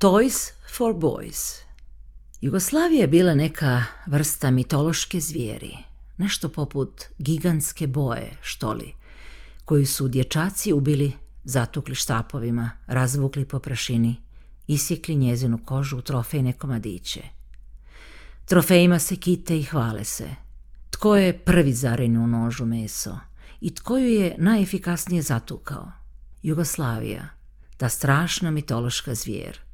Toys for Boys Jugoslavija je bila neka vrsta mitološke zvijeri, nešto poput gigantske boje, štoli, koju su dječaci ubili, zatukli štapovima, razvukli po prašini, isjekli njezinu kožu u trofejne komadiće. Trofejima se kite i hvale se. Tko je prvi zarenju u nožu meso i tko ju je najefikasnije zatukao? Jugoslavija, ta strašna mitološka zvijer.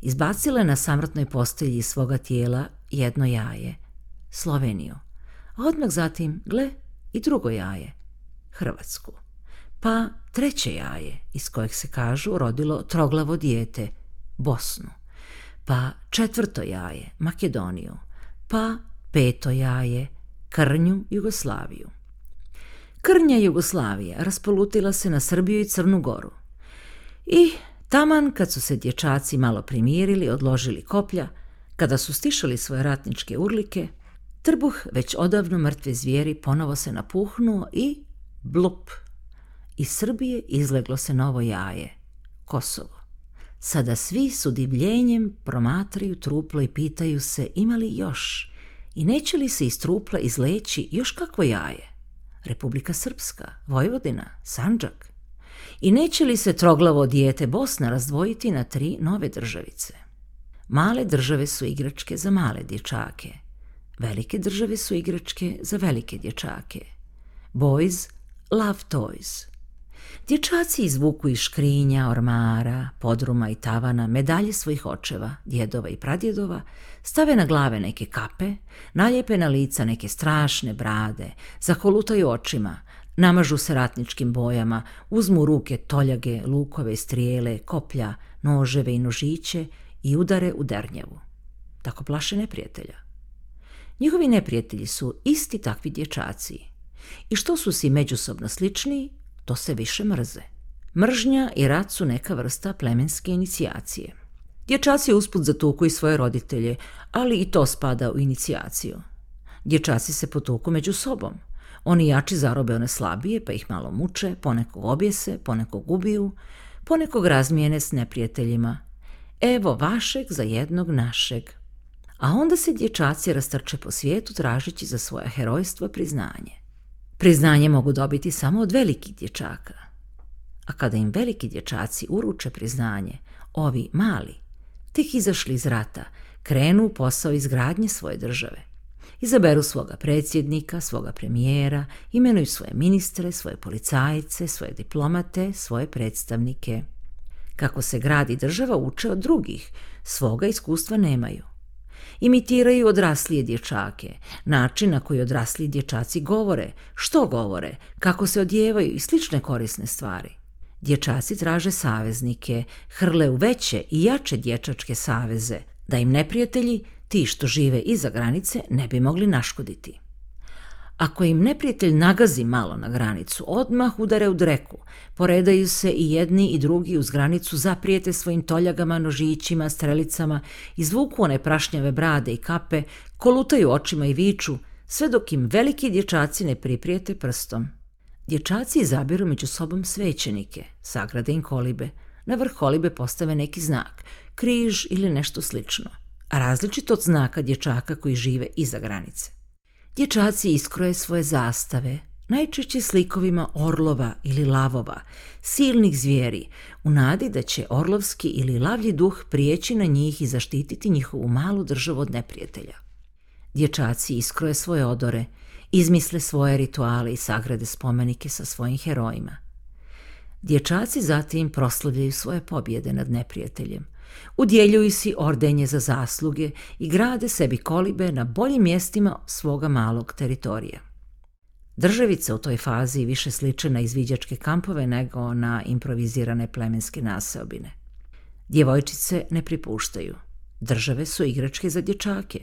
Izbacila je na samrtnoj postelji iz svoga tijela jedno jaje, Sloveniju, a odmah zatim, gle, i drugo jaje, Hrvatsku. Pa treće jaje, iz kojeg se kažu rodilo troglavo dijete, Bosnu. Pa četvrto jaje, Makedoniju. Pa peto jaje, Krnju, Jugoslaviju. Krnja Jugoslavija raspolutila se na Srbiju i Crnu Goru. I taman kad su se dječaci malo primirili, odložili koplja, kada su stišali svoje ratničke urlike, trbuh već odavno mrtve zvijeri ponovo se napuhnuo i blup. Iz Srbije izleglo se novo jaje, Kosovo. Sada svi su divljenjem promatraju truplo i pitaju se ima li još i neće li se iz trupla izleći još kakvo jaje. Republika Srpska, Vojvodina, Sanđak. I neće li se troglavo dijete Bosna razdvojiti na tri nove državice? Male države su igračke za male dječake. Velike države su igračke za velike dječake. Boys love toys. Dječaci izvuku iz škrinja, ormara, podruma i tavana medalje svojih očeva, djedova i pradjedova, stave na glave neke kape, naljepe na lica neke strašne brade, zakolutaju očima, namažu se ratničkim bojama, uzmu ruke toljage, lukove, strijele, koplja, noževe i nožiće i udare u dernjevu. Tako plaše neprijatelja. Njihovi neprijatelji su isti takvi dječaci. I što su si međusobno slični, to se više mrze. Mržnja i rat su neka vrsta plemenske inicijacije. Dječaci usput zatuku i svoje roditelje, ali i to spada u inicijaciju. Dječaci se potuku među sobom. Oni jači zarobe one slabije, pa ih malo muče, ponekog objese, ponekog ubiju, ponekog razmijene s neprijateljima. Evo vašeg za jednog našeg. A onda se dječaci rastrče po svijetu tražeći za svoje herojstvo priznanje. Priznanje mogu dobiti samo od velikih dječaka. A kada im veliki dječaci uruče priznanje, ovi mali, tek izašli iz rata, krenu u posao izgradnje svoje države. Izaberu svoga predsjednika, svoga premijera, imenuju svoje ministre, svoje policajce, svoje diplomate, svoje predstavnike. Kako se gradi država uče od drugih, svoga iskustva nemaju imitiraju odraslije dječake, način na koji odrasli dječaci govore, što govore, kako se odjevaju i slične korisne stvari. Dječaci traže saveznike, hrle u veće i jače dječačke saveze, da im neprijatelji, ti što žive iza granice, ne bi mogli naškoditi. Ako im neprijatelj nagazi malo na granicu, odmah udare u dreku, poredaju se i jedni i drugi uz granicu, zaprijete svojim toljagama, nožićima, strelicama, izvuku one prašnjave brade i kape, kolutaju očima i viču, sve dok im veliki dječaci ne priprijete prstom. Dječaci izabiru među sobom svećenike, sagrade im kolibe, na vrh kolibe postave neki znak, križ ili nešto slično, različito od znaka dječaka koji žive iza granice. Dječaci iskroje svoje zastave, najčešće slikovima orlova ili lavova, silnih zvijeri, u nadi da će orlovski ili lavlji duh prijeći na njih i zaštititi njihovu malu državu od neprijatelja. Dječaci iskroje svoje odore, izmisle svoje rituale i sagrade spomenike sa svojim herojima. Dječaci zatim proslavljaju svoje pobjede nad neprijateljem, Udjeljuju si ordenje za zasluge i grade sebi kolibe na boljim mjestima svoga malog teritorija. Državice u toj fazi više sliče na izviđačke kampove nego na improvizirane plemenske naseobine. Djevojčice ne pripuštaju. Države su igračke za dječake.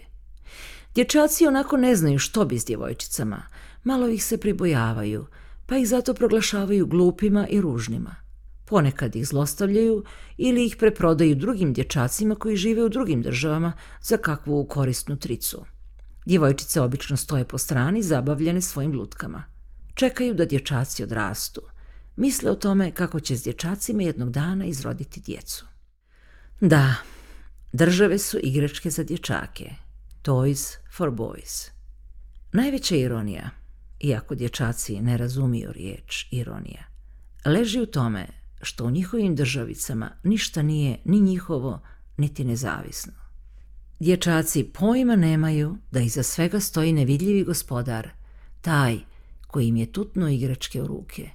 Dječaci onako ne znaju što bi s djevojčicama, malo ih se pribojavaju, pa ih zato proglašavaju glupima i ružnima. Ponekad ih zlostavljaju ili ih preprodaju drugim dječacima koji žive u drugim državama za kakvu korisnu tricu. Djevojčice obično stoje po strani zabavljene svojim lutkama. Čekaju da dječaci odrastu. Misle o tome kako će s dječacima jednog dana izroditi djecu. Da, Države su igračke za dječake. Toys for boys. Najveća ironija, iako dječaci ne razumiju riječ ironija, leži u tome što u njihovim državicama ništa nije ni njihovo, niti nezavisno. Dječaci pojma nemaju da iza svega stoji nevidljivi gospodar, taj koji im je tutno igračke u ruke.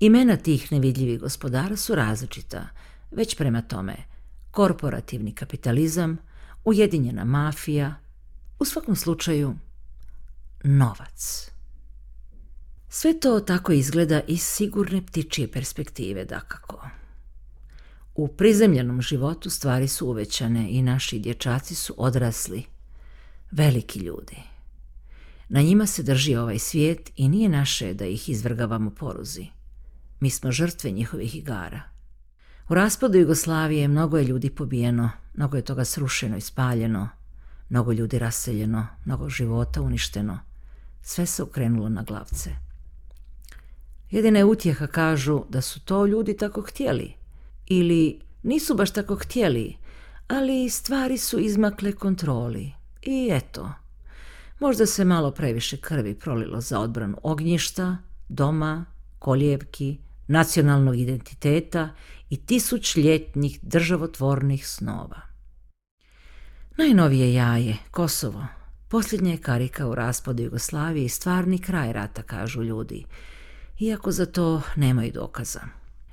Imena tih nevidljivih gospodara su različita, već prema tome korporativni kapitalizam, ujedinjena mafija, u svakom slučaju novac. Sve to tako izgleda iz sigurne ptičije perspektive, dakako. U prizemljenom životu stvari su uvećane i naši dječaci su odrasli, veliki ljudi. Na njima se drži ovaj svijet i nije naše da ih izvrgavamo poruzi. Mi smo žrtve njihovih igara. U raspadu Jugoslavije mnogo je ljudi pobijeno, mnogo je toga srušeno i spaljeno, mnogo ljudi raseljeno, mnogo života uništeno. Sve se okrenulo na glavce. Jedina je utjeha kažu da su to ljudi tako htjeli. Ili nisu baš tako htjeli, ali stvari su izmakle kontroli. I eto, možda se malo previše krvi prolilo za odbranu ognjišta, doma, koljevki, nacionalnog identiteta i tisućljetnih državotvornih snova. Najnovije jaje, Kosovo, posljednja je karika u raspadu Jugoslavije i stvarni kraj rata, kažu ljudi, iako za to nemaju dokaza.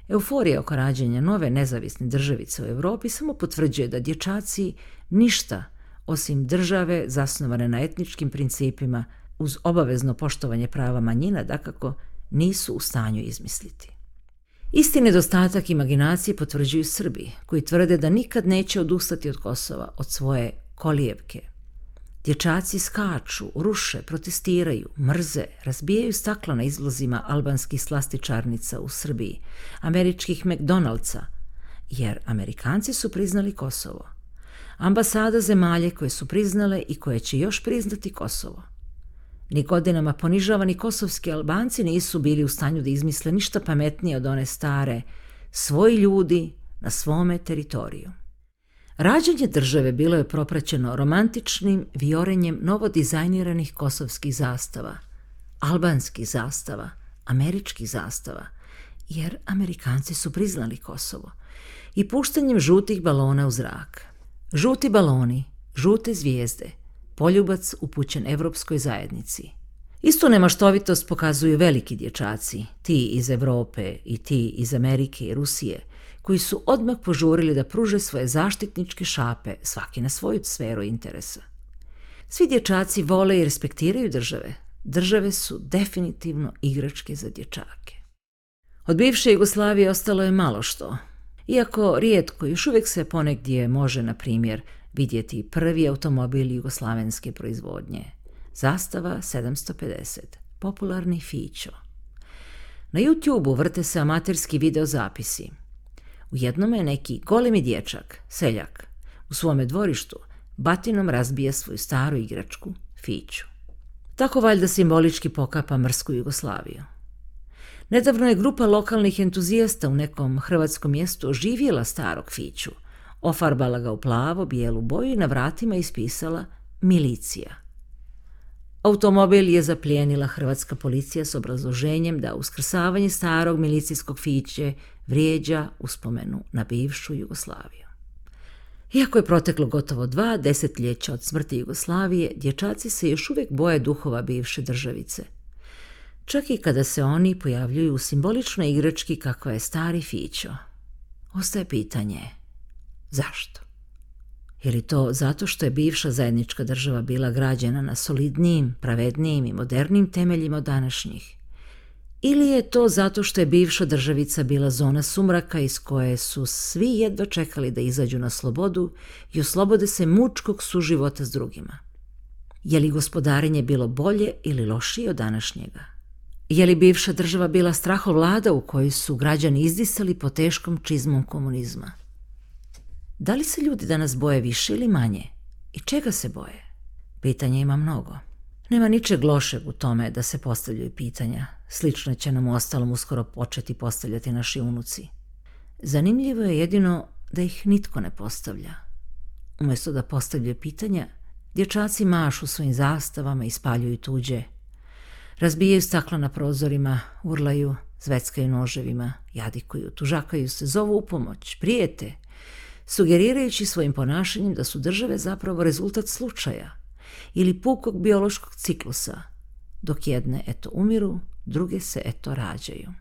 Euforija oko rađenja nove nezavisne državice u Europi samo potvrđuje da dječaci ništa osim države zasnovane na etničkim principima uz obavezno poštovanje prava manjina dakako nisu u stanju izmisliti. Isti nedostatak imaginacije potvrđuju Srbi, koji tvrde da nikad neće odustati od Kosova, od svoje kolijevke. Dječaci skaču, ruše, protestiraju, mrze, razbijaju stakla na izlozima albanskih slastičarnica u Srbiji, američkih McDonald'sa, jer Amerikanci su priznali Kosovo. Ambasada zemalje koje su priznale i koje će još priznati Kosovo. Ni godinama ponižavani kosovski Albanci nisu bili u stanju da izmisle ništa pametnije od one stare, svoji ljudi na svome teritoriju. Rađanje države bilo je propraćeno romantičnim viorenjem novodizajniranih kosovskih zastava, albanskih zastava, američkih zastava, jer Amerikanci su priznali Kosovo, i puštanjem žutih balona u zrak. Žuti baloni, žute zvijezde – poljubac upućen Evropskoj zajednici. Istu nemaštovitost pokazuju veliki dječaci, ti iz Europe i ti iz Amerike i Rusije, koji su odmah požurili da pruže svoje zaštitničke šape, svaki na svoju sferu interesa. Svi dječaci vole i respektiraju države. Države su definitivno igračke za dječake. Od bivše Jugoslavije ostalo je malo što. Iako rijetko, još uvijek se ponegdje može, na primjer, vidjeti prvi automobil jugoslavenske proizvodnje. Zastava 750, popularni Fićo. Na YouTube-u vrte se amaterski videozapisi. U jednom je neki golemi dječak, seljak, u svome dvorištu batinom razbija svoju staru igračku, Fiću. Tako valjda simbolički pokapa mrsku Jugoslaviju. Nedavno je grupa lokalnih entuzijasta u nekom hrvatskom mjestu oživjela starog Fiću – Ofarbala ga u plavo, bijelu boju i na vratima ispisala milicija. Automobil je zaplijenila hrvatska policija s obrazloženjem da uskrsavanje starog milicijskog fiće vrijeđa uspomenu na bivšu Jugoslaviju. Iako je proteklo gotovo dva desetljeća od smrti Jugoslavije, dječaci se još uvijek boje duhova bivše državice. Čak i kada se oni pojavljuju u simboličnoj igrački kakva je stari Fićo. Ostaje pitanje – Zašto? Je li to zato što je bivša zajednička država bila građena na solidnijim, pravednijim i modernim temeljima današnjih? Ili je to zato što je bivša državica bila zona sumraka iz koje su svi jedva čekali da izađu na slobodu i oslobode se mučkog suživota s drugima? Je li gospodarenje bilo bolje ili lošije od današnjega? Je li bivša država bila strahovlada u kojoj su građani izdisali po teškom čizmom komunizma? Da li se ljudi danas boje više ili manje? I čega se boje? Pitanja ima mnogo. Nema ničeg lošeg u tome da se postavljaju pitanja. Slično će nam ostalom uskoro početi postavljati naši unuci. Zanimljivo je jedino da ih nitko ne postavlja. Umjesto da postavljaju pitanja, dječaci mašu svojim zastavama i spaljuju tuđe. Razbijaju stakla na prozorima, urlaju, zveckaju noževima, jadikuju, tužakaju se, zovu u pomoć, prijete, sugerirajući svojim ponašanjem da su države zapravo rezultat slučaja ili pukog biološkog ciklusa, dok jedne eto umiru, druge se eto rađaju.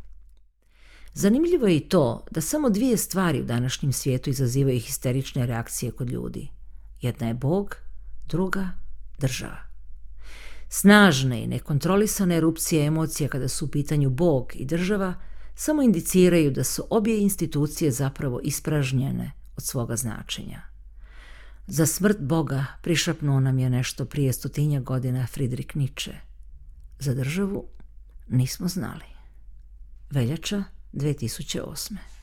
Zanimljivo je i to da samo dvije stvari u današnjem svijetu izazivaju histerične reakcije kod ljudi. Jedna je Bog, druga država. Snažne i nekontrolisane erupcije emocija kada su u pitanju Bog i država samo indiciraju da su obje institucije zapravo ispražnjene od svoga značenja. Za smrt Boga prišapnuo nam je nešto prije stotinja godina Friedrich Nietzsche. Za državu nismo znali. Veljača 2008.